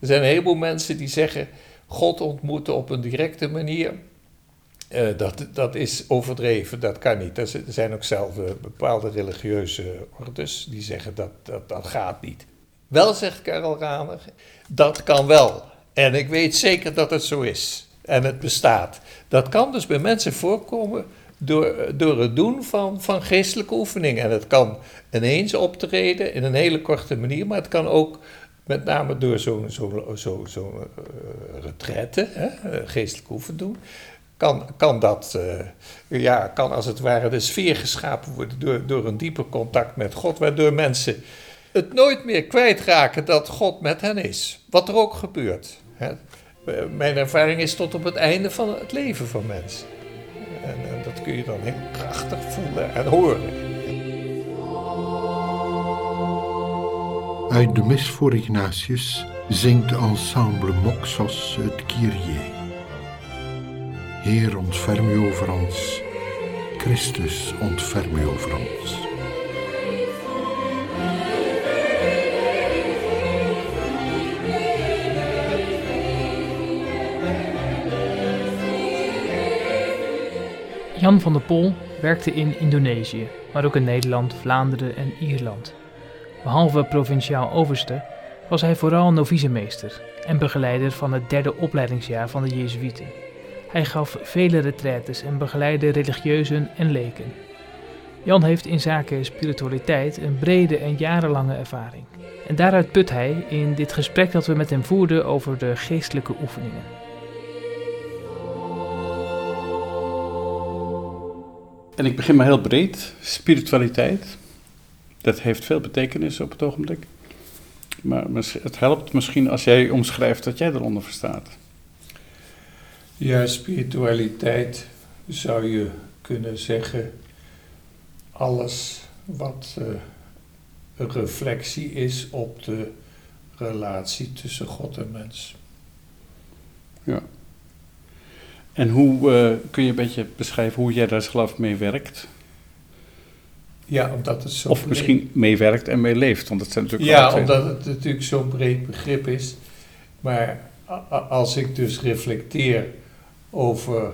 Er zijn een heleboel mensen die zeggen God ontmoeten op een directe manier. Uh, dat, dat is overdreven, dat kan niet. Er zijn ook zelf bepaalde religieuze ordes die zeggen dat, dat dat gaat niet. Wel, zegt Karel Raner, dat kan wel. En ik weet zeker dat het zo is. En het bestaat. Dat kan dus bij mensen voorkomen door, door het doen van, van geestelijke oefeningen. En het kan ineens optreden in een hele korte manier, maar het kan ook met name door zo'n zo, zo, zo, uh, retraite, hè, eh, geestelijke oefening doen, kan, kan dat, uh, ja, kan als het ware de sfeer geschapen worden door, door een dieper contact met God, waardoor mensen het nooit meer kwijtraken dat God met hen is. Wat er ook gebeurt. Hè. Mijn ervaring is tot op het einde van het leven van mensen. En, en dat kun je dan heel krachtig voelen en horen. Uit de mis voor Ignatius zingt ensemble Moxos het Kyrie. Heer, ontferm u over ons. Christus, ontferm u over ons. Jan van der Pol werkte in Indonesië, maar ook in Nederland, Vlaanderen en Ierland. Behalve provinciaal overste was hij vooral novicemeester en begeleider van het derde opleidingsjaar van de Jezuïeten. Hij gaf vele retraites en begeleidde religieuzen en leken. Jan heeft in zaken spiritualiteit een brede en jarenlange ervaring. En daaruit put hij in dit gesprek dat we met hem voerden over de geestelijke oefeningen. En ik begin maar heel breed. Spiritualiteit. Dat heeft veel betekenis op het ogenblik. Maar het helpt misschien als jij omschrijft wat jij eronder verstaat. Ja, spiritualiteit zou je kunnen zeggen. Alles wat uh, een reflectie is op de relatie tussen God en mens. Ja. En hoe uh, kun je een beetje beschrijven hoe jij daar zelf mee werkt? Ja, omdat het zo. Of misschien meewerkt en meeleeft, want het zijn natuurlijk. Ja, omdat het natuurlijk zo'n breed begrip is. Maar als ik dus reflecteer over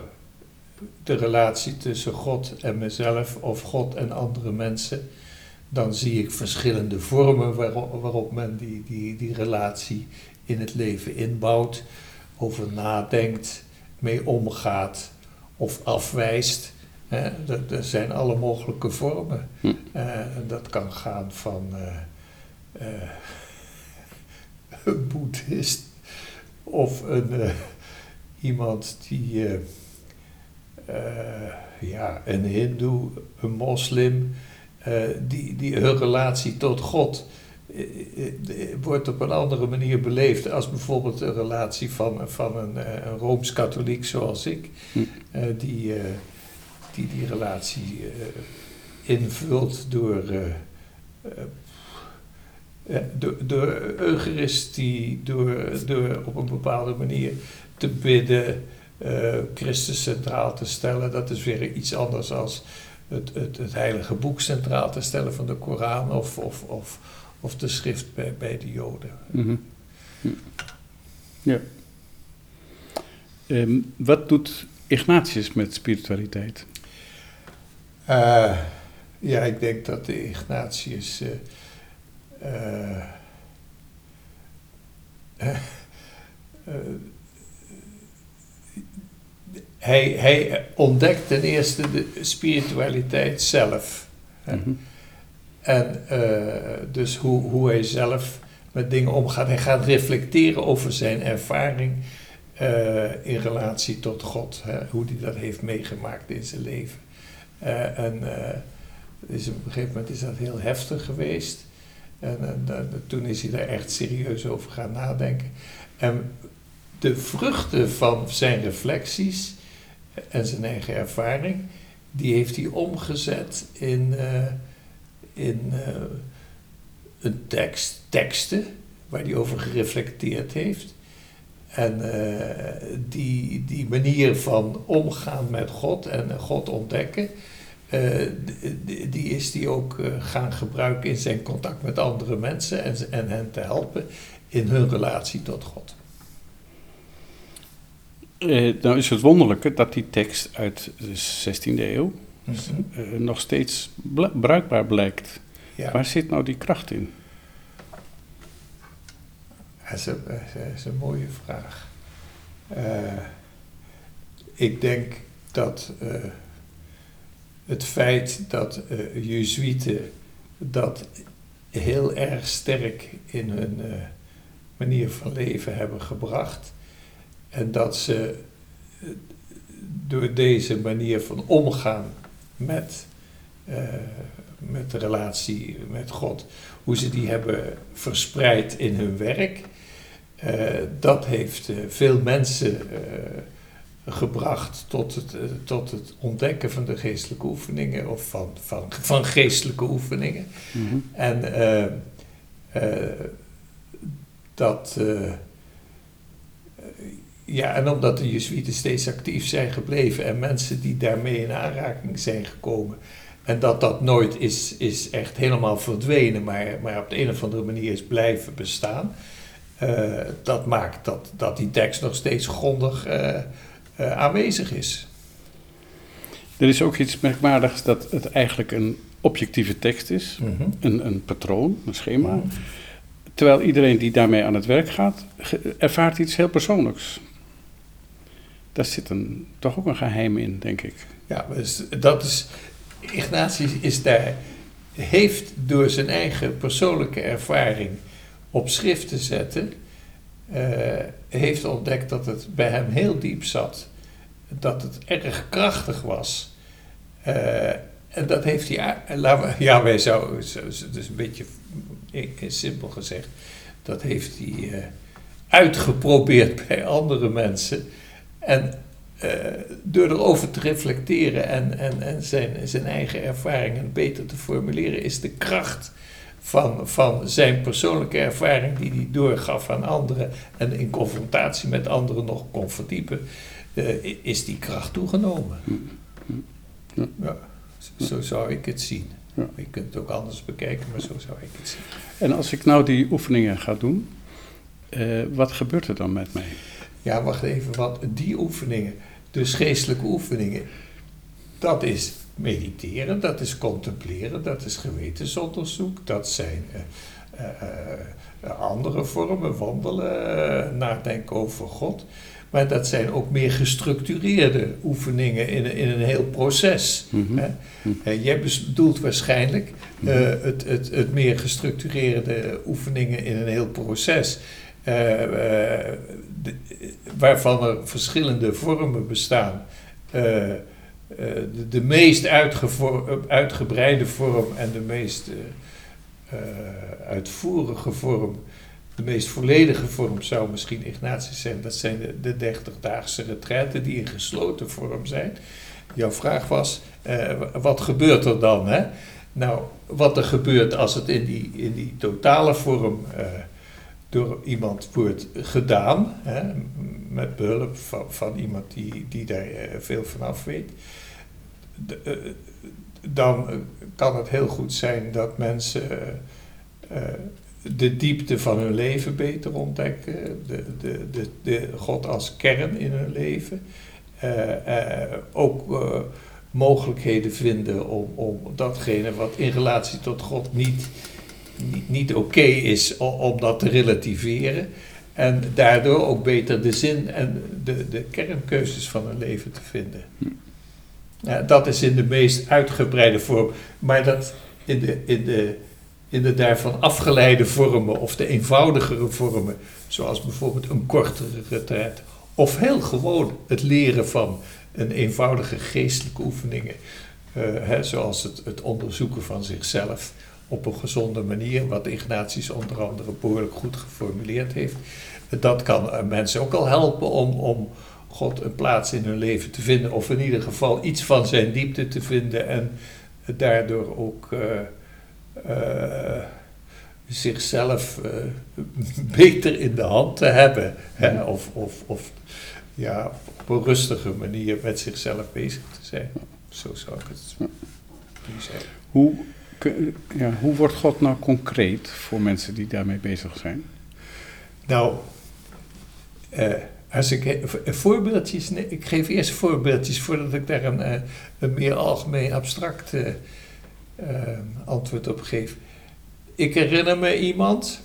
de relatie tussen God en mezelf, of God en andere mensen, dan zie ik verschillende vormen waarop, waarop men die, die, die relatie in het leven inbouwt, over nadenkt, mee omgaat of afwijst. Er zijn alle mogelijke vormen. Hm. Uh, dat kan gaan van uh, uh, een boeddhist of een, iemand die, ja, een hindoe, een moslim, die, die hun relatie tot God wordt op een andere manier beleefd als bijvoorbeeld een relatie van, van een, een rooms-katholiek zoals ik, hm. die die die relatie uh, invult door, uh, uh, door, door Eucharistie, door, door op een bepaalde manier te bidden, Christus centraal te stellen. Dat is weer iets anders dan het, het, het heilige boek centraal te stellen van de Koran of, of, of, of de schrift bij, bij de Joden. -hmm. Ja. Um, wat doet Ignatius met spiritualiteit? Uh, ja, ik denk dat de Ignatius. Uh, uh, hij, hij ontdekt ten eerste de spiritualiteit zelf. Mm -hmm. En dus hoe, hoe hij zelf met dingen omgaat. Hij gaat reflecteren over zijn ervaring in relatie tot God. Hè, hoe hij dat heeft meegemaakt in zijn leven. Uh, en uh, is op een gegeven moment is dat heel heftig geweest. En, en toen is hij daar echt serieus over gaan nadenken. En de vruchten van zijn reflecties en zijn eigen ervaring, die heeft hij omgezet in, uh, in een tekst, teksten waar hij over gereflecteerd heeft. En die, die manier van omgaan met God en God ontdekken, die is die ook uh, gaan gebruiken in zijn contact met andere mensen en, en hen te helpen in hun relatie tot God. Eh, nou is het wonderlijke dat die tekst uit de 16e eeuw eh, nog steeds bl- bruikbaar blijkt. Ja, Waar zit nou die kracht in? dat is een, dat is een mooie vraag. Eh, ik denk dat eh, het feit dat eh Jezuïeten dat heel erg sterk in hun eh, manier van leven hebben gebracht. En dat ze eh, door deze manier van omgaan met, met de relatie met God, hoe ze die hebben verspreid in hun werk, dat heeft veel mensen gebracht tot het, eh, tot het ontdekken van de geestelijke oefeningen of van, van, van geestelijke oefeningen. Mhm. En eh, eh, dat. ja, en omdat de Jezuïeten steeds actief zijn gebleven en mensen die daarmee in aanraking zijn gekomen. En dat dat nooit is, is echt helemaal verdwenen, maar, maar op de een of andere manier is blijven bestaan. dat maakt dat, dat die tekst nog steeds grondig eh, aanwezig is. Er is ook iets merkwaardigs dat het eigenlijk een objectieve tekst is. Een, een patroon, een schema. Terwijl iedereen die daarmee aan het werk gaat, ervaart iets heel persoonlijks. Daar zit een, toch ook een geheim in, denk ik. Ja, dus dat is. Ignatius is daar, heeft door zijn eigen persoonlijke ervaring op schrift te zetten, heeft ontdekt dat het bij hem heel diep zat, dat het erg krachtig was. Eh, en dat heeft hij, we- ja, wij zouden, zo- zo- dus een beetje eh, simpel gezegd, dat heeft hij eh, uitgeprobeerd bij andere mensen. En eh, door erover te reflecteren en, en, en zijn, zijn eigen ervaringen beter te formuleren, is de kracht van, van zijn persoonlijke ervaring die hij doorgaf aan anderen en in confrontatie met anderen nog kon verdiepen, eh, is die kracht toegenomen. Ja. Ja, zo- zo zou ik het zien. Ja. Je kunt het ook anders bekijken, maar zo zou ik het zien. En als ik nou die oefeningen ga doen, eh, wat gebeurt er dan met mij? Ja, wacht even, want die oefeningen, dus geestelijke oefeningen, dat is mediteren, dat is contempleren, dat is gewetensonderzoek, dat zijn eh, eh, eh, andere vormen, wandelen, nadenken over God. Maar dat zijn ook meer gestructureerde oefeningen in, een- in een heel proces. Mhm. Hè? Eh, jij bedoelt waarschijnlijk eh, het, het, het meer gestructureerde oefeningen in een heel proces. de- waarvan er verschillende vormen bestaan. Eh, de, de meest uitgebreide vorm en de meest eh, eh, uitvoerige vorm, de meest volledige vorm zou misschien Ignatius zijn. Dat zijn de, de 30-daagse retraiten die in gesloten vorm zijn. Jouw vraag was, wat gebeurt er dan? Hè? Nou, wat er gebeurt als het in die, in die totale vorm door iemand wordt gedaan, hè, met behulp van, van iemand die, die daar veel van af weet, eh, dan kan het heel goed zijn dat mensen eh, eh, de diepte van hun leven beter ontdekken, de, de, de, God als kern in hun leven. Ook mogelijkheden vinden om, om datgene wat in relatie tot God niet, niet, niet oké is, om, dat te relativeren. En daardoor ook beter de zin en de, de kernkeuzes van hun leven te vinden. Dat is in de meest uitgebreide vorm. Maar dat in de, in de, in de daarvan afgeleide vormen of de eenvoudigere vormen, zoals bijvoorbeeld een kortere retreat, of heel gewoon het leren van een eenvoudige geestelijke oefeningen, eh, hè, zoals het, het onderzoeken van zichzelf op een gezonde manier, wat Ignatius onder andere behoorlijk goed geformuleerd heeft. Dat kan eh, mensen ook al helpen om, om God een plaats in hun leven te vinden, of in ieder geval iets van zijn diepte te vinden en daardoor ook eh, eh, zichzelf eh, beter in de hand te hebben. Hè? Of, of, of ja, op een rustige manier met zichzelf bezig te zijn. Zo zou ik het nu zeggen. Hoe, ja, hoe wordt God nou concreet voor mensen die daarmee bezig zijn? Nou, eh, als ik eh, voorbeeldjes, nee, ik geef eerst voorbeeldjes voordat ik daar een, eh, meer algemeen abstract eh, eh, antwoord op geef. Ik herinner me iemand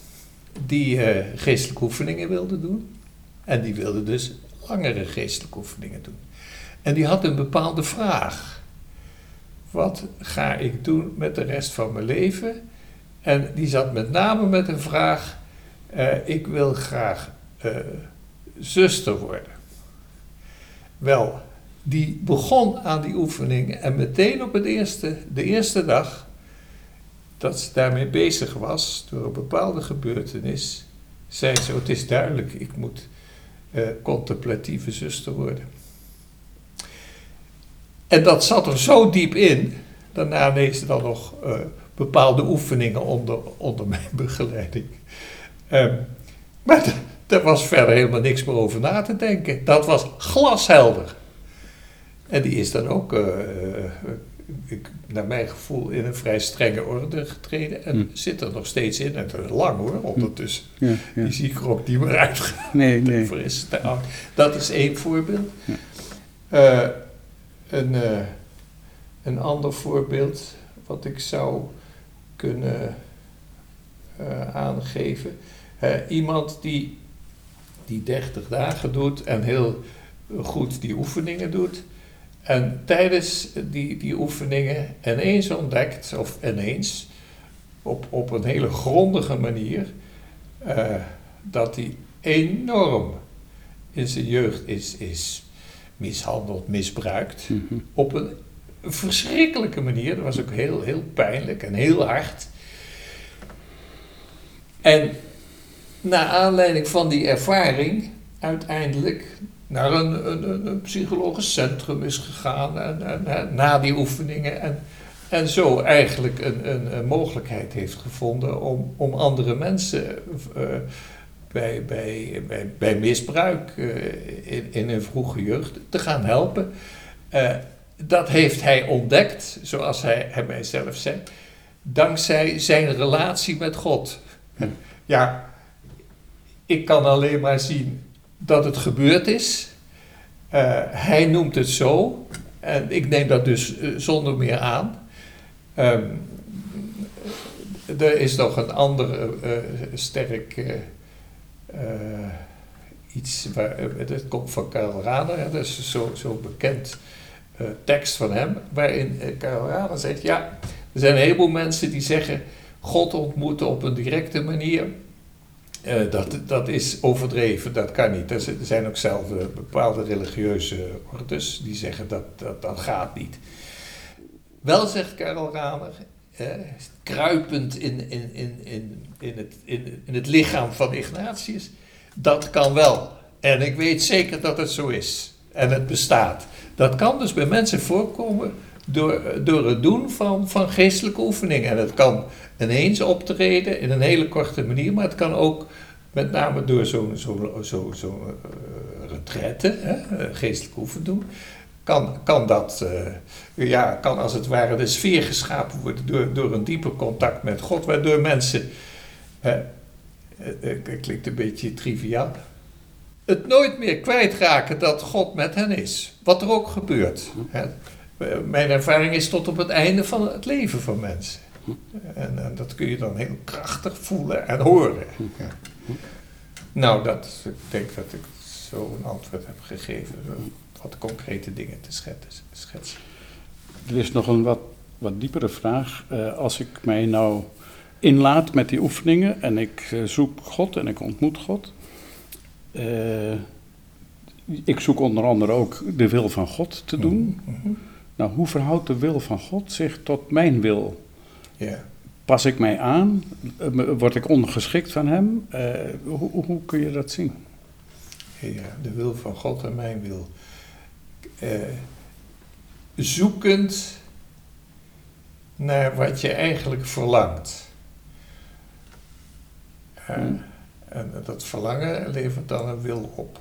die eh, geestelijke oefeningen wilde doen. En die wilde dus langere geestelijke oefeningen doen. En die had een bepaalde vraag. Wat ga ik doen met de rest van mijn leven? En die zat met name met een vraag: eh, ik wil graag eh, zuster worden. Wel, die begon aan die oefening en meteen op het eerste, de eerste dag dat ze daarmee bezig was, door een bepaalde gebeurtenis, zei ze: Het is duidelijk, ik moet eh, contemplatieve zuster worden. En dat zat er zo diep in. Daarna deed ze dan nog eh, bepaalde oefeningen onder, onder mijn begeleiding. Ehm, maar daar was verder helemaal niks meer over na te denken. Dat was glashelder. En die is dan ook, eh, eh, ik, naar mijn gevoel, in een vrij strenge orde getreden. En Hm. zit er nog steeds in. En het is lang hoor, ondertussen. Ja, ja. Die zie ik er ook niet meer uit. Nee, nee. Voor is het te oud. Dat is één voorbeeld. Ja. Eh, een, een ander voorbeeld wat ik zou kunnen aangeven. Iemand die, die 30 dagen doet en heel goed die oefeningen doet. En tijdens die, die oefeningen ineens ontdekt, of ineens, op, op een hele grondige manier, eh, dat hij enorm in zijn jeugd is, is mishandeld, misbruikt. Mhm. Op een verschrikkelijke manier. Dat was ook heel, heel pijnlijk en heel hard. En naar aanleiding van die ervaring uiteindelijk naar een, een, psychologisch centrum is gegaan en, na die oefeningen en, en zo eigenlijk een, een, mogelijkheid heeft gevonden om, om andere mensen eh, bij, bij, bij, bij misbruik eh, in, in hun vroege jeugd te gaan helpen. Eh, dat heeft hij ontdekt, zoals hij, hij mij zelf zei, dankzij zijn relatie met God. Ja, ik kan alleen maar zien dat het gebeurd is. Eh, hij noemt het zo, en ik neem dat dus eh, zonder meer aan. Ehm, er is nog een ander eh, sterk iets, waar, dat komt van Karl Rahner, hè, dat is zo, zo bekend tekst van hem, waarin Karl Rahner zegt, ja, er zijn een heleboel mensen die zeggen, God ontmoeten op een directe manier, eh, dat, dat is overdreven, dat kan niet. Er zijn ook zelf eh, bepaalde religieuze ordes die zeggen dat dat, dat gaat niet. Wel zegt Karel Rahner, eh, kruipend in, in, in, in, in, het, in, in het lichaam van Ignatius, dat kan wel. En ik weet zeker dat het zo is. En het bestaat. Dat kan dus bij mensen voorkomen door, door het doen van, van geestelijke oefeningen. En het kan ineens optreden in een hele korte manier, maar het kan ook met name door zo'n zo, zo, zo, eh, retraite, hè, geestelijke oefening doen, kan, kan dat, eh, ja, kan als het ware de sfeer geschapen worden door, door een dieper contact met God, waardoor mensen, het klinkt een beetje triviaal, het nooit meer kwijtraken dat God met hen is. Wat er ook gebeurt. Hè. Eh, Mijn ervaring is tot op het einde van het leven van mensen. En, en dat kun je dan heel krachtig voelen en horen. Ja. Nou, dat, ik denk dat ik zo een antwoord heb gegeven. Wat concrete dingen te schetsen. Er is nog een wat, wat diepere vraag. Eh, als ik mij nou inlaat met die oefeningen en ik eh, zoek God en ik ontmoet God. eh, ik zoek onder andere ook de wil van God te doen. Mhm. Nou, hoe verhoudt de wil van God zich tot mijn wil? Ja. Pas ik mij aan? Word ik ongeschikt van Hem? Eh, hoe, hoe kun je dat zien? ja, de wil van God en mijn wil. Eh, zoekend naar wat je eigenlijk verlangt. Eh, Hmm. En dat verlangen levert dan een wil op.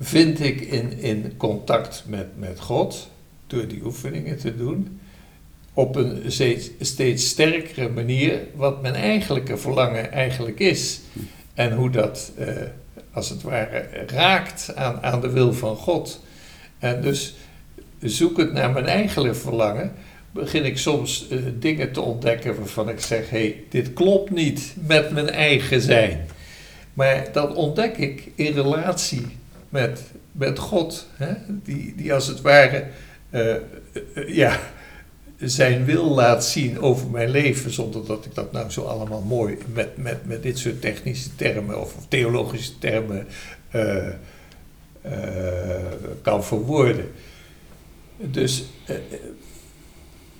Vind ik in, in contact met, met God, door die oefeningen te doen, op een steeds, steeds sterkere manier wat mijn eigenlijke verlangen eigenlijk is. En hoe dat, eh, als het ware, raakt aan, aan de wil van God. En dus zoekend naar mijn eigen verlangen, begin ik soms eh, dingen te ontdekken waarvan ik zeg: hé, hey, dit klopt niet met mijn eigen zijn. Maar dat ontdek ik in relatie met, met God, hè? Die, die als het ware eh, eh, ja, zijn wil laat zien over mijn leven, zonder dat ik dat nou zo allemaal mooi met, met, met dit soort technische termen of theologische termen uh, kan verwoorden. Dus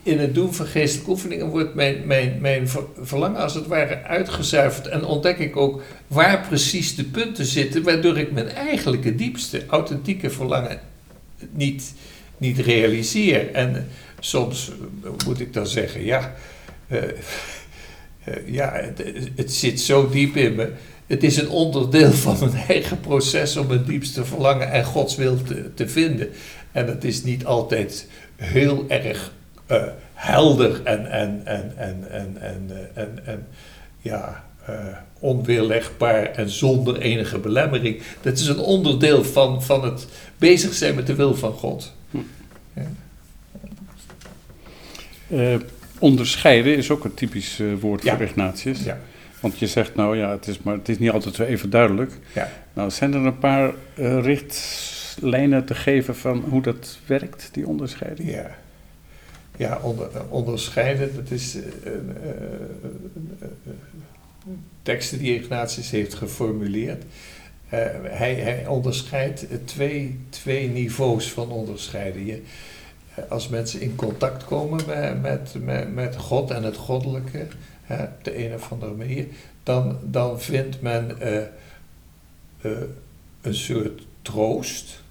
in het doen van geestelijke oefeningen wordt mijn, mijn, mijn verlangen als het ware uitgezuiverd. En ontdek ik ook waar precies de punten zitten, waardoor ik mijn eigenlijke diepste, authentieke verlangen niet, niet realiseer. En soms moet ik dan zeggen, ja, uh, uh, ja het, het, zit zo diep in me. Het is een onderdeel van mijn eigen proces om het diepste verlangen en Gods wil te, te vinden. En het is niet altijd heel erg uh, helder en, en, en, en, en, en, en, en ja, uh, onweerlegbaar en zonder enige belemmering. Dat is een onderdeel van, van het bezig zijn met de wil van God. Hm. Ja. Uh, onderscheiden is ook een typisch uh, woord ja. voor Ignatius. Ja. Want je zegt nou ja, het is, maar het is niet altijd zo even duidelijk. Ja. Nou, zijn er een paar richtlijnen te geven van hoe dat werkt, die onderscheiding? Ja ja, onder, onderscheiden. Dat is uh, teksten die Ignatius heeft geformuleerd. hij, hij onderscheidt twee, twee niveaus van onderscheiden. Je, als mensen in contact komen met, met, met, met God en het goddelijke, hè, op de een of andere manier, dan, dan vindt men een soort troost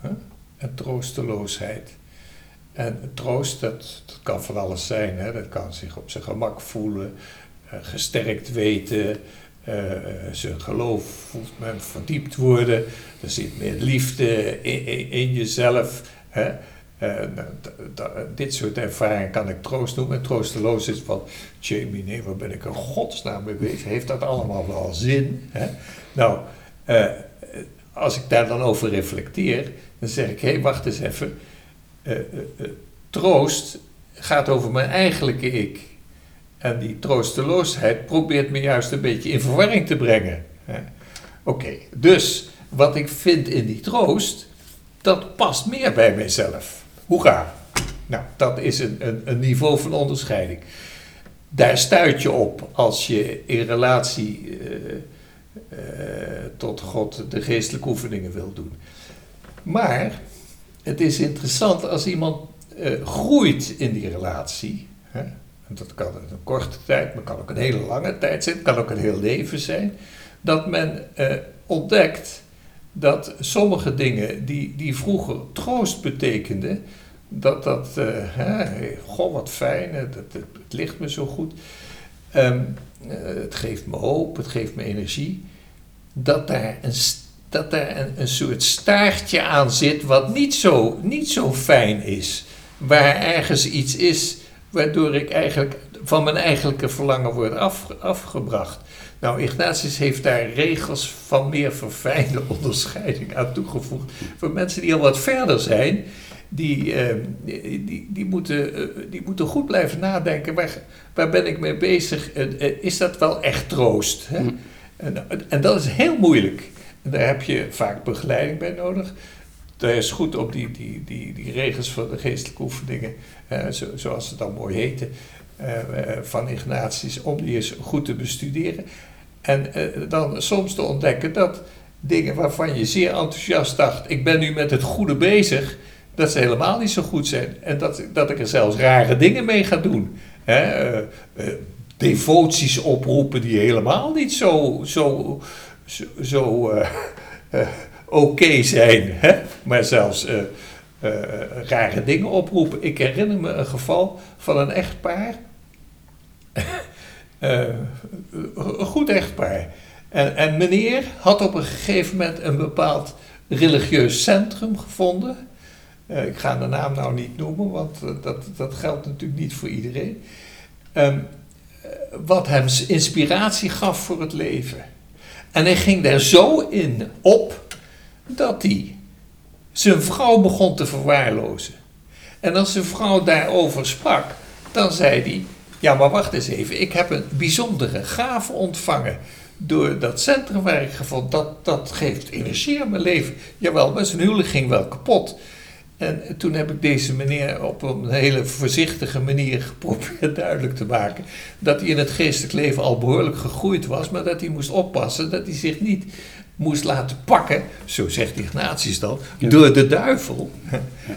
hè, en troosteloosheid. En troost, dat, dat kan van alles zijn. Hè? Dat kan zich op zijn gemak voelen, uh, gesterkt weten, uh, zijn geloof voelt men verdiept worden. Er zit meer liefde in, in, jezelf. Hè? Uh, dit soort ervaringen kan ik troost noemen. En troosteloos is van, Jamie, nee, waar ben ik in godsnaam mee? Heeft dat allemaal wel zin? Hè? Nou, als ik daar dan over reflecteer, dan zeg ik, hé, hey, wacht eens even uh, uh, troost gaat over mijn eigenlijke ik. En die troosteloosheid probeert me juist een beetje in verwarring te brengen. Oké, dus wat ik vind in die troost, dat past meer bij mijzelf. Hoera! Nou, dat is een, een, een niveau van onderscheiding. Daar stuit je op als je in relatie tot God de geestelijke oefeningen wil doen. Maar het is interessant als iemand uh, groeit in die relatie. Hè? Dat kan een korte tijd, maar kan ook een hele lange tijd zijn, kan ook een heel leven zijn. Dat men uh, ontdekt dat sommige dingen die, die vroeger troost betekenden, dat dat, uh, hè, goh wat fijn, dat, het, ligt me zo goed. Um, het geeft me hoop, het geeft me energie. Dat daar een dat er een, een soort staartje aan zit wat niet zo, niet zo fijn is. Waar ergens iets is waardoor ik eigenlijk van mijn eigenlijke verlangen word af, afgebracht. Nou, Ignatius heeft daar regels van meer verfijnde onderscheiding aan toegevoegd. Voor mensen die al wat verder zijn, die, uh, die, die, moeten, uh, die moeten goed blijven nadenken. Waar, waar ben ik mee bezig? Uh, is dat wel echt troost? Hè? Mm. En, en, dat is heel moeilijk. Daar heb je vaak begeleiding bij nodig. Daar is goed op die, die, die, die regels van de geestelijke oefeningen, eh, zo, zoals ze dan mooi heten, uh, van Ignatius, om die eens goed te bestuderen. En uh, dan soms te ontdekken dat dingen waarvan je zeer enthousiast dacht, ik ben nu met het goede bezig, dat ze helemaal niet zo goed zijn. En dat, dat ik er zelfs rare dingen mee ga doen. Hè? devoties oproepen die helemaal niet zo, zo zo, uh, uh, oké zijn, hè? maar zelfs uh, rare dingen oproepen. Ik herinner me een geval van een echtpaar, een goed echtpaar. En, en meneer had op een gegeven moment een bepaald religieus centrum gevonden. Eh, ik ga de naam nou niet noemen, want eh, dat, dat geldt natuurlijk niet voor iedereen. Ehm, eh, wat hem inspiratie gaf voor het leven. En hij ging daar zo in op dat hij zijn vrouw begon te verwaarlozen. En als zijn vrouw daarover sprak, dan zei hij: Ja, maar wacht eens even, ik heb een bijzondere gave ontvangen. Door dat centrum waar ik gevonden, dat, dat geeft energie aan mijn leven. Jawel, maar zijn huwelijk ging wel kapot. En toen heb ik deze meneer op een hele voorzichtige manier geprobeerd duidelijk te maken dat hij in het geestelijk leven al behoorlijk gegroeid was, maar dat hij moest oppassen dat hij zich niet moest laten pakken, zo zegt Ignatius dan, Ja. door de duivel,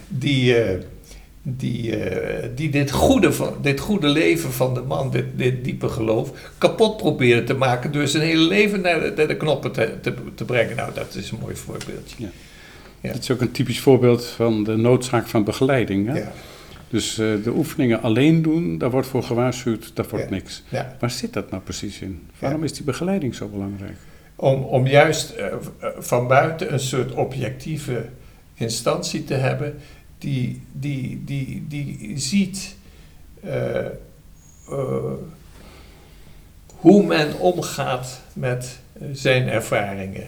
die, eh, die, eh, die dit, goede van, dit goede leven van de man, dit, dit diepe geloof, kapot probeerde te maken door zijn hele leven naar de, naar de knoppen te, te, te brengen. Nou, dat is een mooi voorbeeldje. Ja. Dit is ook een typisch voorbeeld van de noodzaak van begeleiding. Hè? Ja. Dus eh, de oefeningen alleen doen, daar wordt voor gewaarschuwd, dat wordt Ja. niks. Waar zit dat nou precies in? Waarom is die begeleiding zo belangrijk? Om, om juist eh, eh, van buiten een soort objectieve instantie te hebben die, die, die, die ziet hoe men omgaat met zijn ervaringen.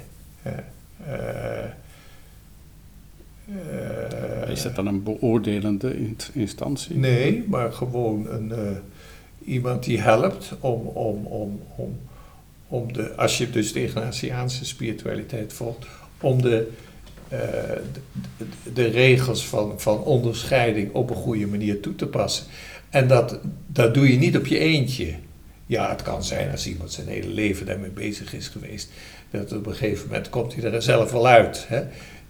Eh, Is dat dan een beoordelende in- instantie? Nee, maar gewoon een, eh, iemand die helpt om, om, om, om, om de, als je dus de Ignatiaanse spiritualiteit volgt, om de, eh, de- de regels van, van onderscheiding op een goede manier toe te passen. En dat, dat doe je niet op je eentje. Ja, het kan zijn als iemand zijn hele leven daarmee bezig is geweest, dat op een gegeven moment komt hij er zelf wel uit. Hè?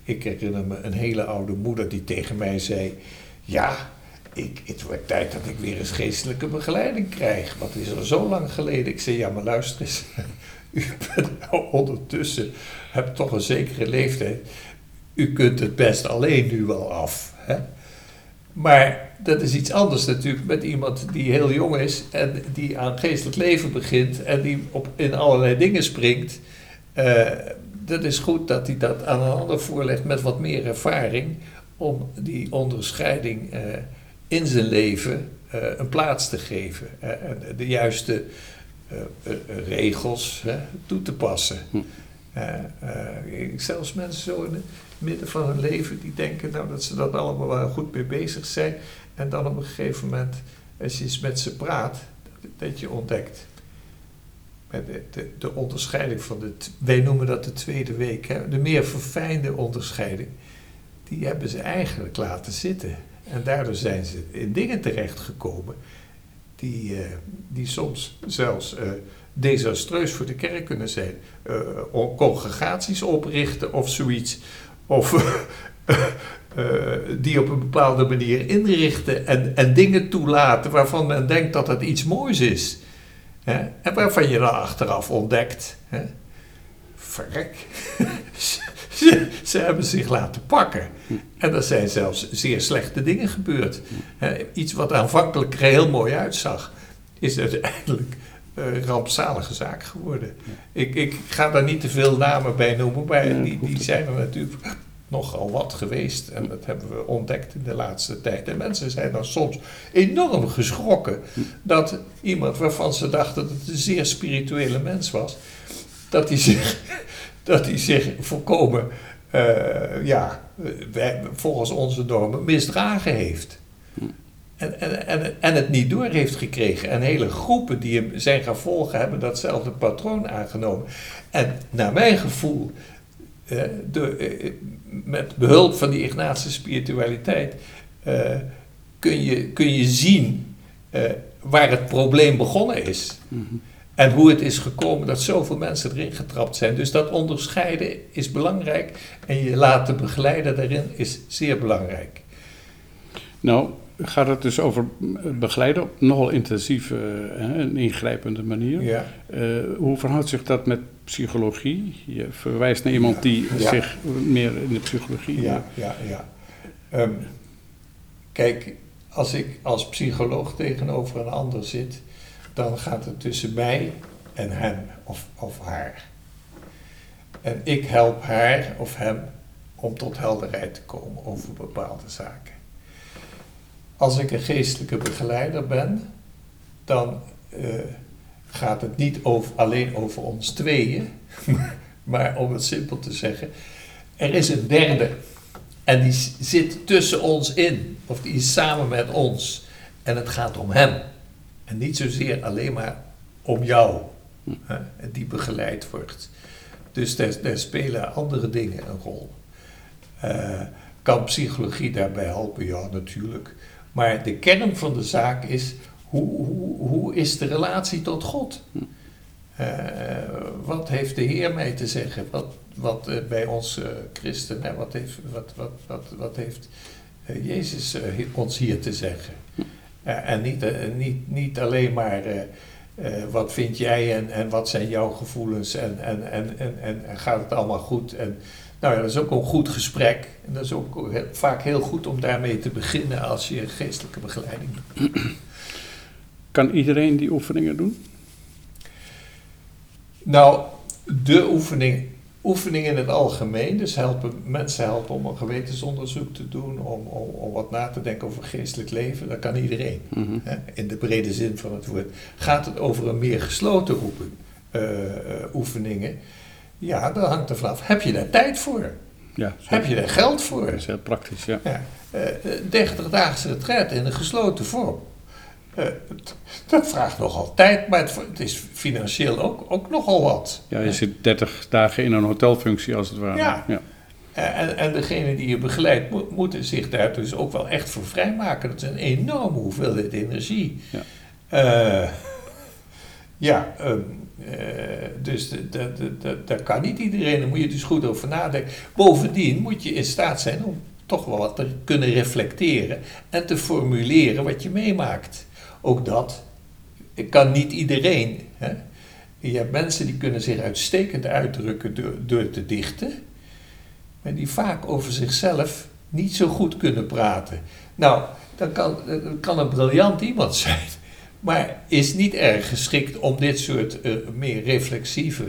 Ik herinner me een hele oude moeder die tegen mij zei: Ja, ik, het wordt tijd dat ik weer eens geestelijke begeleiding krijg. Wat is er zo lang geleden? Ik zei: Ja, maar luister eens. U bent nou ondertussen, hebt toch een zekere leeftijd. U kunt het best alleen nu wel af. Hè? Maar dat is iets anders natuurlijk met iemand die heel jong is en die aan geestelijk leven begint en die op, in allerlei dingen springt. Eh, dat is goed dat hij dat aan een ander voorlegt met wat meer ervaring om die onderscheiding eh, in zijn leven eh, een plaats te geven eh, en de juiste regels toe te passen. Hm. Zelfs mensen zo in het midden van hun leven die denken nou, dat ze dat allemaal wel goed mee bezig zijn. En dan op een gegeven moment, als je eens met ze praat, dat, dat je ontdekt. De, de, de onderscheiding van de, wij noemen dat de tweede week, hè, de meer verfijnde onderscheiding, die hebben ze eigenlijk laten zitten. En daardoor zijn ze in dingen terechtgekomen die, eh, die soms zelfs eh, desastreus voor de kerk kunnen zijn. O- congregaties oprichten of zoiets. Of die op een bepaalde manier inrichten en, en dingen toelaten waarvan men denkt dat het iets moois is. Hè? En waarvan je dan achteraf ontdekt. Hè? Verrek. ze, ze hebben zich laten pakken. En er zijn zelfs zeer slechte dingen gebeurd. Hè, iets wat aanvankelijk er heel mooi uitzag, is uiteindelijk een rampzalige zaak geworden. Ik, ik ga daar niet te veel namen bij noemen, maar die, die zijn er natuurlijk nogal wat geweest. En dat hebben we ontdekt in de laatste tijd. En mensen zijn dan soms enorm geschrokken dat iemand waarvan ze dachten dat het een zeer spirituele mens was, dat hij zich, dat hij zich volkomen, eh, ja, wij- volgens onze normen misdragen heeft. En, en, en, en het niet door heeft gekregen. En hele groepen die hem zijn gaan volgen hebben datzelfde patroon aangenomen. En naar mijn gevoel, eh, eh, met behulp van die Ignatische spiritualiteit, eh, kun, je, kun je zien waar het probleem begonnen is. Mhm. En hoe het is gekomen dat zoveel mensen erin getrapt zijn. Dus dat onderscheiden is belangrijk. En je laten begeleiden daarin is zeer belangrijk. Nou, gaat het dus over begeleiden op nogal intensieve eh, en ingrijpende manier. Ja. Eh, hoe verhoudt zich dat met psychologie? Je verwijst naar iemand die Ja. zich meer in de psychologie... Ja, ja, ja. Ehm, kijk, als ik als psycholoog tegenover een ander zit, dan gaat het tussen mij en hem of, of haar. En ik help haar of hem om tot helderheid te komen over bepaalde zaken. Als ik een geestelijke begeleider ben, dan eh, gaat het niet over, alleen over ons tweeën, maar om het simpel te zeggen, er is een derde en die zit tussen ons in, of die is samen met ons en het gaat om hem. En niet zozeer alleen maar om jou, hè, die begeleid wordt. Dus daar, spelen andere dingen een rol. Uh, kan psychologie daarbij helpen? Ja, natuurlijk. Maar de kern van de zaak is, hoe, hoe, hoe is de relatie tot God? Uh, wat heeft de Heer mij te zeggen? Wat, wat uh, bij ons christenen, wat heeft, wat, wat, wat, wat heeft Jezus ons hier te zeggen? en niet, niet, niet alleen maar wat vind jij en, en wat zijn jouw gevoelens en, en, en, en, en, gaat het allemaal goed? En, nou ja, dat is ook een goed gesprek. En dat is ook vaak heel goed om daarmee te beginnen als je geestelijke begeleiding doet. Kan iedereen die oefeningen doen? Nou, de oefening, oefening in het algemeen, dus helpen, mensen helpen om een gewetensonderzoek te doen, om, om, om wat na te denken over geestelijk leven, dat kan iedereen. Mhm. hè, in de brede zin van het woord. Gaat het over een meer gesloten roepen, uh, oefeningen, ja, dat hangt er vanaf. Heb je daar tijd voor? Ja, Heb je daar geld voor? Dat is heel praktisch, ja. Ja, uh, 30 daagse retret in een gesloten vorm. Uh, dat vraagt nogal tijd, maar het, het, is financieel ook, ook nogal wat. Ja, je zit 30 dagen in een hotelfunctie als het ware. Ja. ja. En, en degene die je begeleidt mo moeten zich daar dus ook wel echt voor vrijmaken. Dat is een enorme hoeveelheid energie. Ja, uh, ja um, uh, dus daar kan niet iedereen, daar moet je dus goed over nadenken. Bovendien moet je in staat zijn om toch wel wat te kunnen reflecteren en te formuleren wat je meemaakt. Ook dat kan niet iedereen. Hè? Je hebt mensen die kunnen zich uitstekend uitdrukken door, door te dichten, maar die vaak over zichzelf niet zo goed kunnen praten. Nou, dat kan, kan een briljant iemand zijn maar is niet erg geschikt om dit soort uh, meer reflexieve,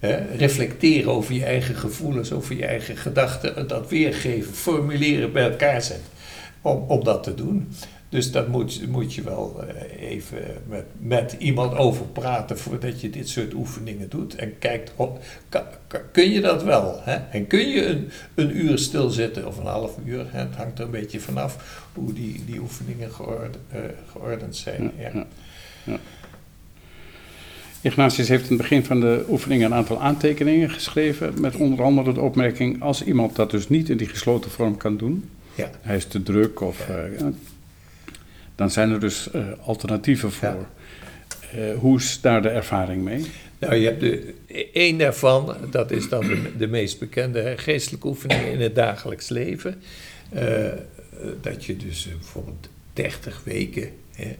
uh, reflecteren over je eigen gevoelens, over je eigen gedachten, dat weergeven, formuleren, bij elkaar zetten, om, om dat te doen. Dus daar moet, moet je wel uh, even met, met iemand over praten voordat je dit soort oefeningen doet. En kijkt, kan, kun je dat wel? Hè? En kun je een, een uur stilzitten of een half uur? Hè? Het hangt er een beetje vanaf hoe die, die oefeningen geordend, uh, geordend zijn. Ja, ja. Ja. Ignatius heeft in het begin van de oefening een aantal aantekeningen geschreven. Met onder andere de opmerking: als iemand dat dus niet in die gesloten vorm kan doen, ja. hij is te druk of. Uh, dan zijn er dus uh, alternatieven voor. Ja. Uh, hoe is daar de ervaring mee? Nou, je hebt de, één daarvan, dat is dan de, de meest bekende hè, geestelijke oefeningen in het dagelijks leven. Uh, dat je dus bijvoorbeeld 30 weken, hè,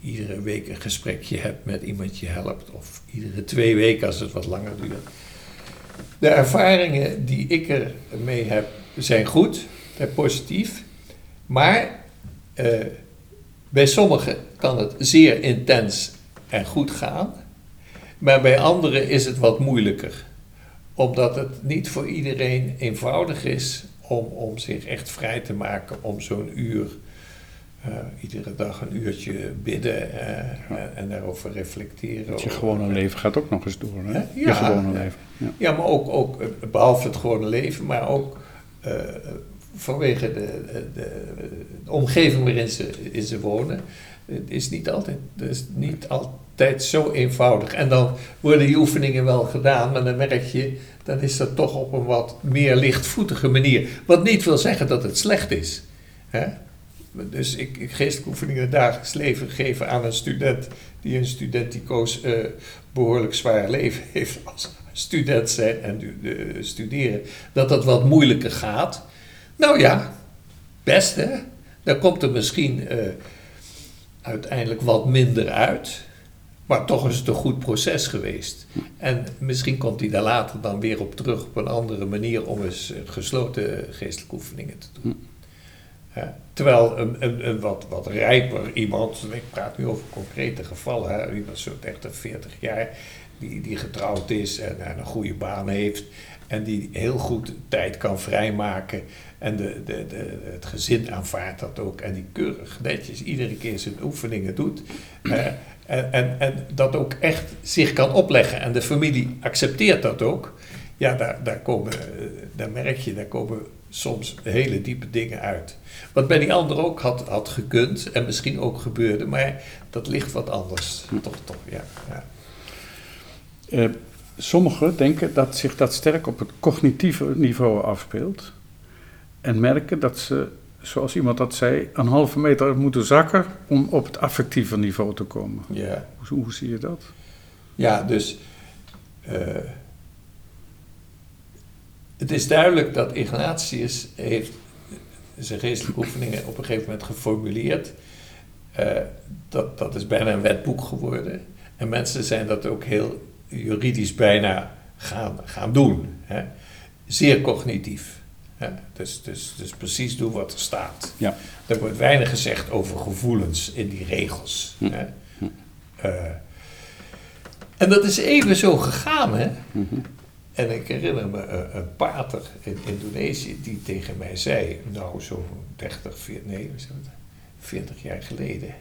iedere week een gesprekje hebt met iemand je helpt, of iedere twee weken als het wat langer duurt. De ervaringen die ik ermee heb zijn goed, zijn positief, maar bij sommigen kan het zeer intens en goed gaan, maar bij anderen is het wat moeilijker. Omdat het niet voor iedereen eenvoudig is om, om zich echt vrij te maken om zo'n uur, uh, iedere dag een uurtje bidden uh, ja. en daarover reflecteren. Je gewone leven gaat ook nog eens door, hè? Ja, je gewone leven. Ja, ja maar ook, ook behalve het gewone leven, maar ook uh, vanwege de, de, de, omgeving waarin ze, in ze wonen, is niet altijd, is niet altijd zo eenvoudig. En dan worden die oefeningen wel gedaan, maar dan merk je, dan is dat toch op een wat meer lichtvoetige manier. Wat niet wil zeggen dat het slecht is. Hè? Dus ik, ik geestelijke oefeningen dagelijks leven geven aan een student die een studentico's uh, behoorlijk zwaar leven heeft als student zijn en uh, studeren, dat dat wat moeilijker gaat. Nou ja, best hè. Dan komt er misschien uh, uiteindelijk wat minder uit. Maar toch is het een goed proces geweest. En misschien komt hij daar later dan weer op terug op een andere manier om eens gesloten geestelijke oefeningen te doen. Terwijl een, een, een, wat, wat rijper iemand, ik praat nu over concrete gevallen, hè, iemand zo 30, 40 jaar, die, die getrouwd is en een goede baan heeft. En die heel goed tijd kan vrijmaken. En de, de, de, het gezin aanvaardt dat ook. En die keurig netjes iedere keer zijn oefeningen doet. Eh, en, en, en dat ook echt zich kan opleggen. En de familie accepteert dat ook. Ja, daar, daar, komen, eh, daar merk je, daar komen soms hele diepe dingen uit. Wat bij die ander ook had, had gekund en misschien ook gebeurde, maar dat ligt wat anders. Toch, toch, ja. ja. Uh, sommigen denken dat zich dat sterk op het cognitieve niveau afspeelt. En merken dat ze, zoals iemand dat zei, een halve meter moeten zakken om op het affectieve niveau te komen. Ja. Hoe, hoe zie je dat? Ja, dus. Uh, het is duidelijk dat Ignatius heeft zijn geestelijke oefeningen op een gegeven moment geformuleerd. Uh, dat, dat is bijna een wetboek geworden. En mensen zijn dat ook heel juridisch bijna gaan, gaan doen. Hè? Zeer cognitief. Dus, dus, dus precies doen wat er staat. Ja. Er wordt weinig gezegd over gevoelens in die regels. Hm. Uh, en dat is even zo gegaan, hè? Mhm. En ik herinner me een, een pater in Indonesië die tegen mij zei, nou zo'n 30, 40, nee, 40 jaar geleden.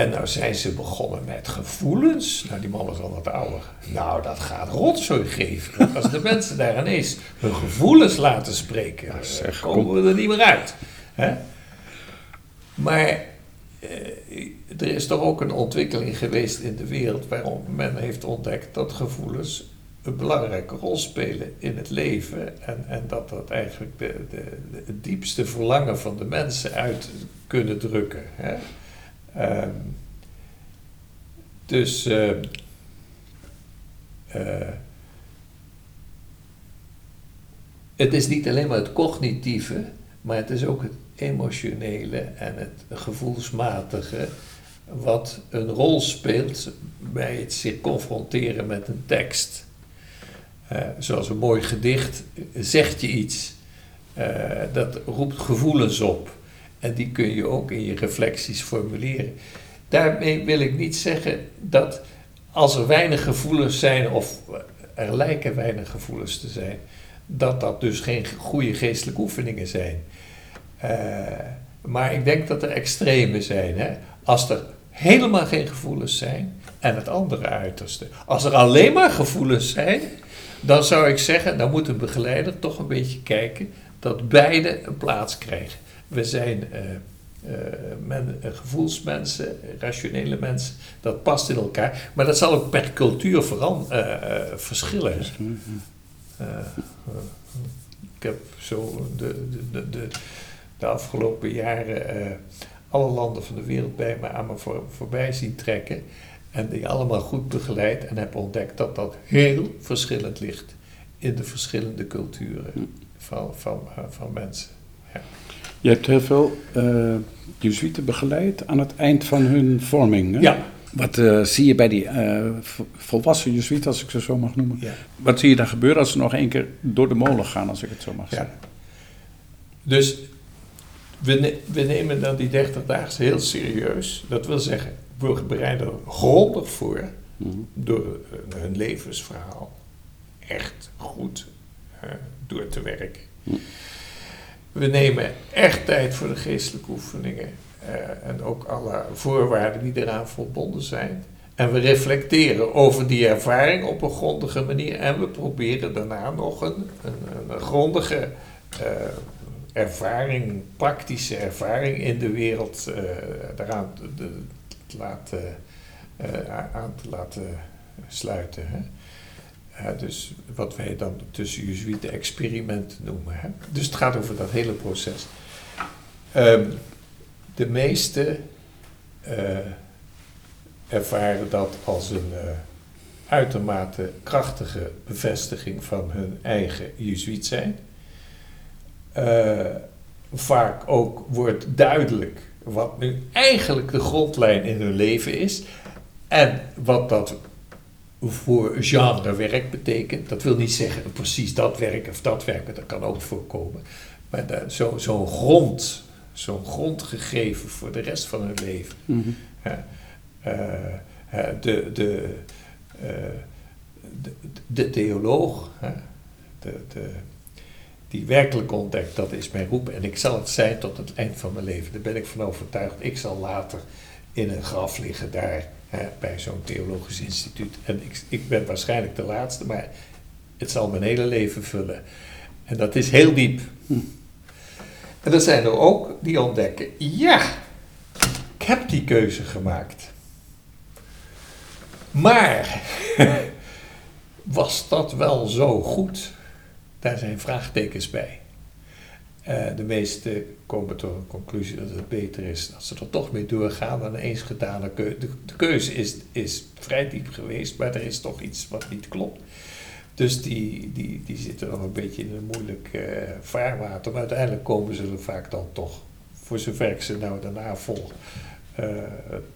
En nou zijn ze begonnen met gevoelens. Nou, die man was al wat ouder. Nou, dat gaat rotzooi geven. Als de mensen daar ineens hun gevoelens laten spreken, zeg, komen kom. we er niet meer uit. Hè? Maar eh, er is toch ook een ontwikkeling geweest in de wereld waarom men heeft ontdekt dat gevoelens een belangrijke rol spelen in het leven en, en dat dat eigenlijk de, de, de, het diepste verlangen van de mensen uit kunnen drukken. Hè? Um, dus uh, uh, het is niet alleen maar het cognitieve, maar het is ook het emotionele en het gevoelsmatige wat een rol speelt bij het zich confronteren met een tekst. Uh, zoals een mooi gedicht zegt je iets, dat roept gevoelens op. En die kun je ook in je reflecties formuleren. Daarmee wil ik niet zeggen dat als er weinig gevoelens zijn, of er lijken weinig gevoelens te zijn, dat dat dus geen goede geestelijke oefeningen zijn. Uh, maar ik denk dat er extreme zijn. Hè? Als er helemaal geen gevoelens zijn, en het andere uiterste. Als er alleen maar gevoelens zijn, dan zou ik zeggen, dan moet een begeleider toch een beetje kijken dat beide een plaats krijgen. We zijn uh, uh, men, uh, gevoelsmensen, rationele mensen, dat past in elkaar. Maar dat zal ook per cultuur verschillen. ik heb zo de, de, de, de afgelopen jaren alle landen van de wereld bij me aan me voor, voorbij zien trekken. En die allemaal goed begeleid en heb ontdekt dat dat heel verschillend ligt in de verschillende culturen van, van, van mensen. Ja. Je hebt heel veel uh, Jezuïeten begeleid aan het eind van hun vorming. Hè? Ja. Wat uh, zie je bij die uh, volwassen Jezuïeten, als ik ze zo mag noemen? Ja. Wat zie je dan gebeuren als ze nog één keer door de molen gaan, als ik het zo mag Ja. zeggen? Dus we, ne- we nemen dan die 30 dagen heel serieus. Dat wil zeggen, we bereiden er grondig voor Mhm. door eh, hun levensverhaal echt goed eh, door te werken. Hm. We nemen echt tijd voor de geestelijke oefeningen eh, en ook alle voorwaarden die eraan verbonden zijn. En we reflecteren over die ervaring op een grondige manier en we proberen daarna nog een, een, grondige eh, ervaring, praktische ervaring in de wereld eh, daaraan te, te- te laten, aan te laten sluiten. Hè? Dus wat wij dan tussen Jezuïeten experimenten noemen. Dus het gaat over dat hele proces. Ehm, de meeste eh, ervaren dat als een eh, uitermate krachtige bevestiging van hun eigen Jezuïet zijn. Eh, vaak ook wordt duidelijk wat nu eigenlijk de grondlijn in hun leven is. En wat dat voor genrewerk betekent. Dat wil niet zeggen precies dat werk of dat werk, dat kan ook voorkomen. Maar da- zo- zo'n grond, zo'n grondgegeven voor de rest van hun leven. Mhm. Eh, de, de, eh, de, de theoloog, de, de, die werkelijk ontdekt, dat is mijn roep. En ik zal het zijn tot het eind van mijn leven. Daar ben ik van overtuigd. Ik zal later in een graf liggen daar bij zo'n theologisch instituut. En ik, ik ben waarschijnlijk de laatste, maar het zal mijn hele leven vullen. En dat is heel diep. En er zijn er ook die ontdekken, ja, ik heb die keuze gemaakt. Maar was dat wel zo goed? Daar zijn vraagtekens bij. Uh, de meesten komen tot een conclusie dat het beter is dat ze er toch mee doorgaan dan eens gedane keuze. De, de, keuze is, is vrij diep geweest, maar er is toch iets wat niet klopt. Dus die, die, die zitten nog een beetje in een moeilijk uh, vaarwater. Maar uiteindelijk komen ze er vaak dan toch, voor zover ik ze nou daarna volg, uh,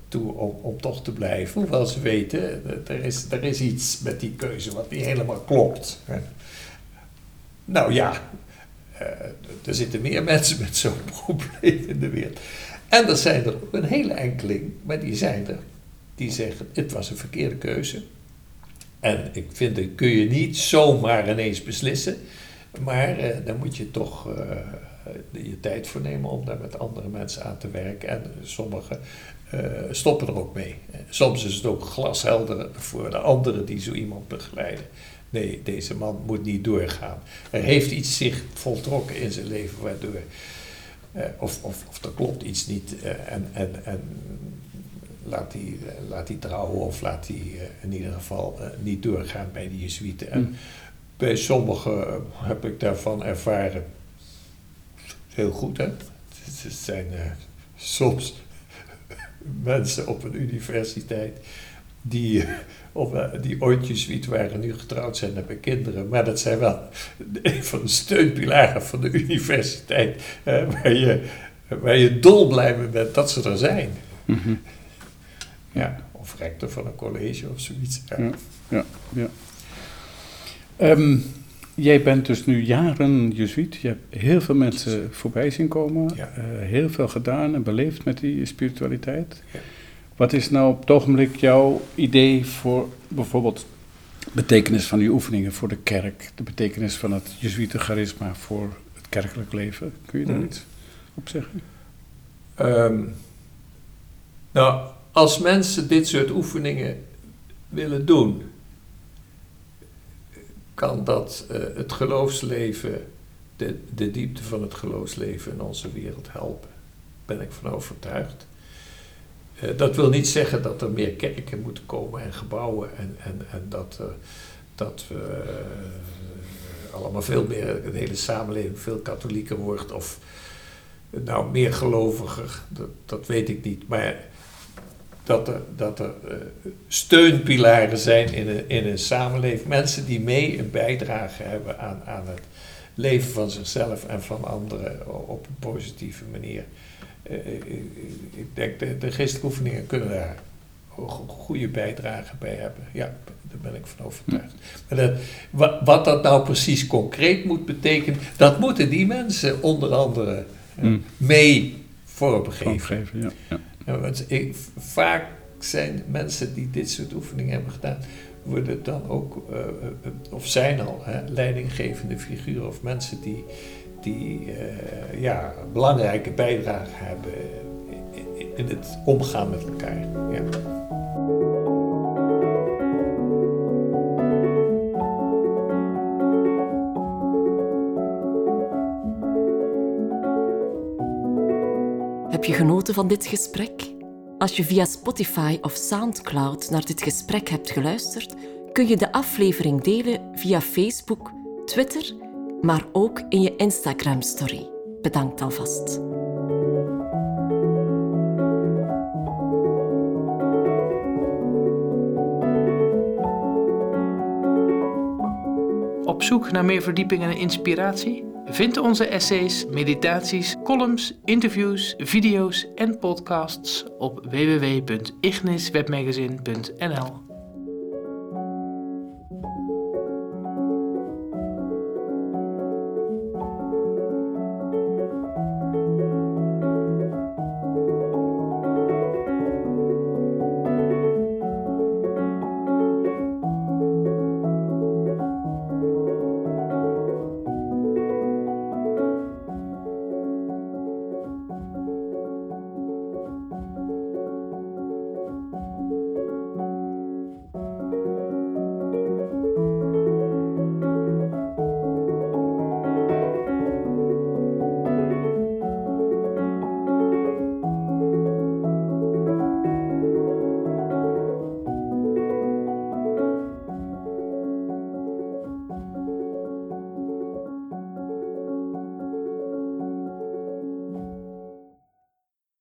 toe om, om toch te blijven. Hoewel ze weten, er is, er is iets met die keuze wat niet helemaal klopt. Nou ja, er zitten meer mensen met zo'n probleem in de wereld. En er zijn er een hele enkeling, maar die zijn er, die zeggen: het was een verkeerde keuze. En ik vind, dat kun je niet zomaar ineens beslissen. Maar uh, dan moet je toch uh, je tijd voor nemen om daar met andere mensen aan te werken. En sommigen uh, stoppen er ook mee. Soms is het ook glashelder voor de anderen die zo iemand begeleiden. Nee, deze man moet niet doorgaan. Er heeft iets zich voltrokken in zijn leven waardoor. of, of, of er klopt iets niet. en, en, en laat die, laat die trouwen of laat die in ieder geval niet doorgaan bij de Jezuïeten. En mm. bij sommigen heb ik daarvan ervaren, heel goed hè. Het zijn soms mensen op een universiteit die, uh, of, uh, die ooit Jezuïet waren, nu getrouwd zijn, hebben kinderen. Maar dat zijn wel een van de steunpilaren van de universiteit, waar, je, waar je dolblij mee bent dat ze er zijn. Mm -hmm. Ja, of rector van een college of zoiets. Ja, ja, ja. ja. Um, jij bent dus nu jaren jezuïet. Je hebt heel veel mensen voorbij zien komen. Ja. Uh, heel veel gedaan en beleefd met die spiritualiteit. Ja. Wat is nou op het ogenblik jouw idee voor bijvoorbeeld de betekenis van die oefeningen voor de kerk? De betekenis van het jezuïetencharisma voor het kerkelijk leven? Kun je daar hmm. iets op zeggen? Um, nou, als mensen dit soort oefeningen willen doen, kan dat uh, het geloofsleven, de, de diepte van het geloofsleven in onze wereld helpen. Daar ben ik van overtuigd. Uh, dat wil niet zeggen dat er meer kerken moeten komen en gebouwen en, en, en dat, uh, dat we allemaal veel meer, de hele samenleving veel katholieker wordt of nou meer geloviger, dat, dat weet ik niet. Maar dat er, dat er steunpilaren zijn in een, in een samenleving. Mensen die mee een bijdrage hebben aan, aan het leven van zichzelf en van anderen op een positieve manier. Uh, ik, ik denk de, de geestelijke oefeningen kunnen daar goede bijdrage bij hebben. Ja, daar ben ik van overtuigd. Maar dat, wat, wat, dat nou precies concreet moet betekenen, dat moeten die mensen onder andere uh, mee vormgeven. Ja, ja. Ja, want ik, vaak zijn mensen die dit soort oefeningen hebben gedaan, worden dan ook, uh, of zijn al, hè, leidinggevende figuren of mensen die, die uh, ja, belangrijke bijdrage hebben in, het omgaan met elkaar. Ja. Heb je genoten van dit gesprek? Als je via Spotify of SoundCloud naar dit gesprek hebt geluisterd, kun je de aflevering delen via Facebook, Twitter, maar ook in je Instagram-story. Bedankt alvast. Op zoek naar meer verdieping en inspiratie? Vind onze essays, meditaties, columns, interviews, video's en podcasts op www.igniswebmagazine.nl.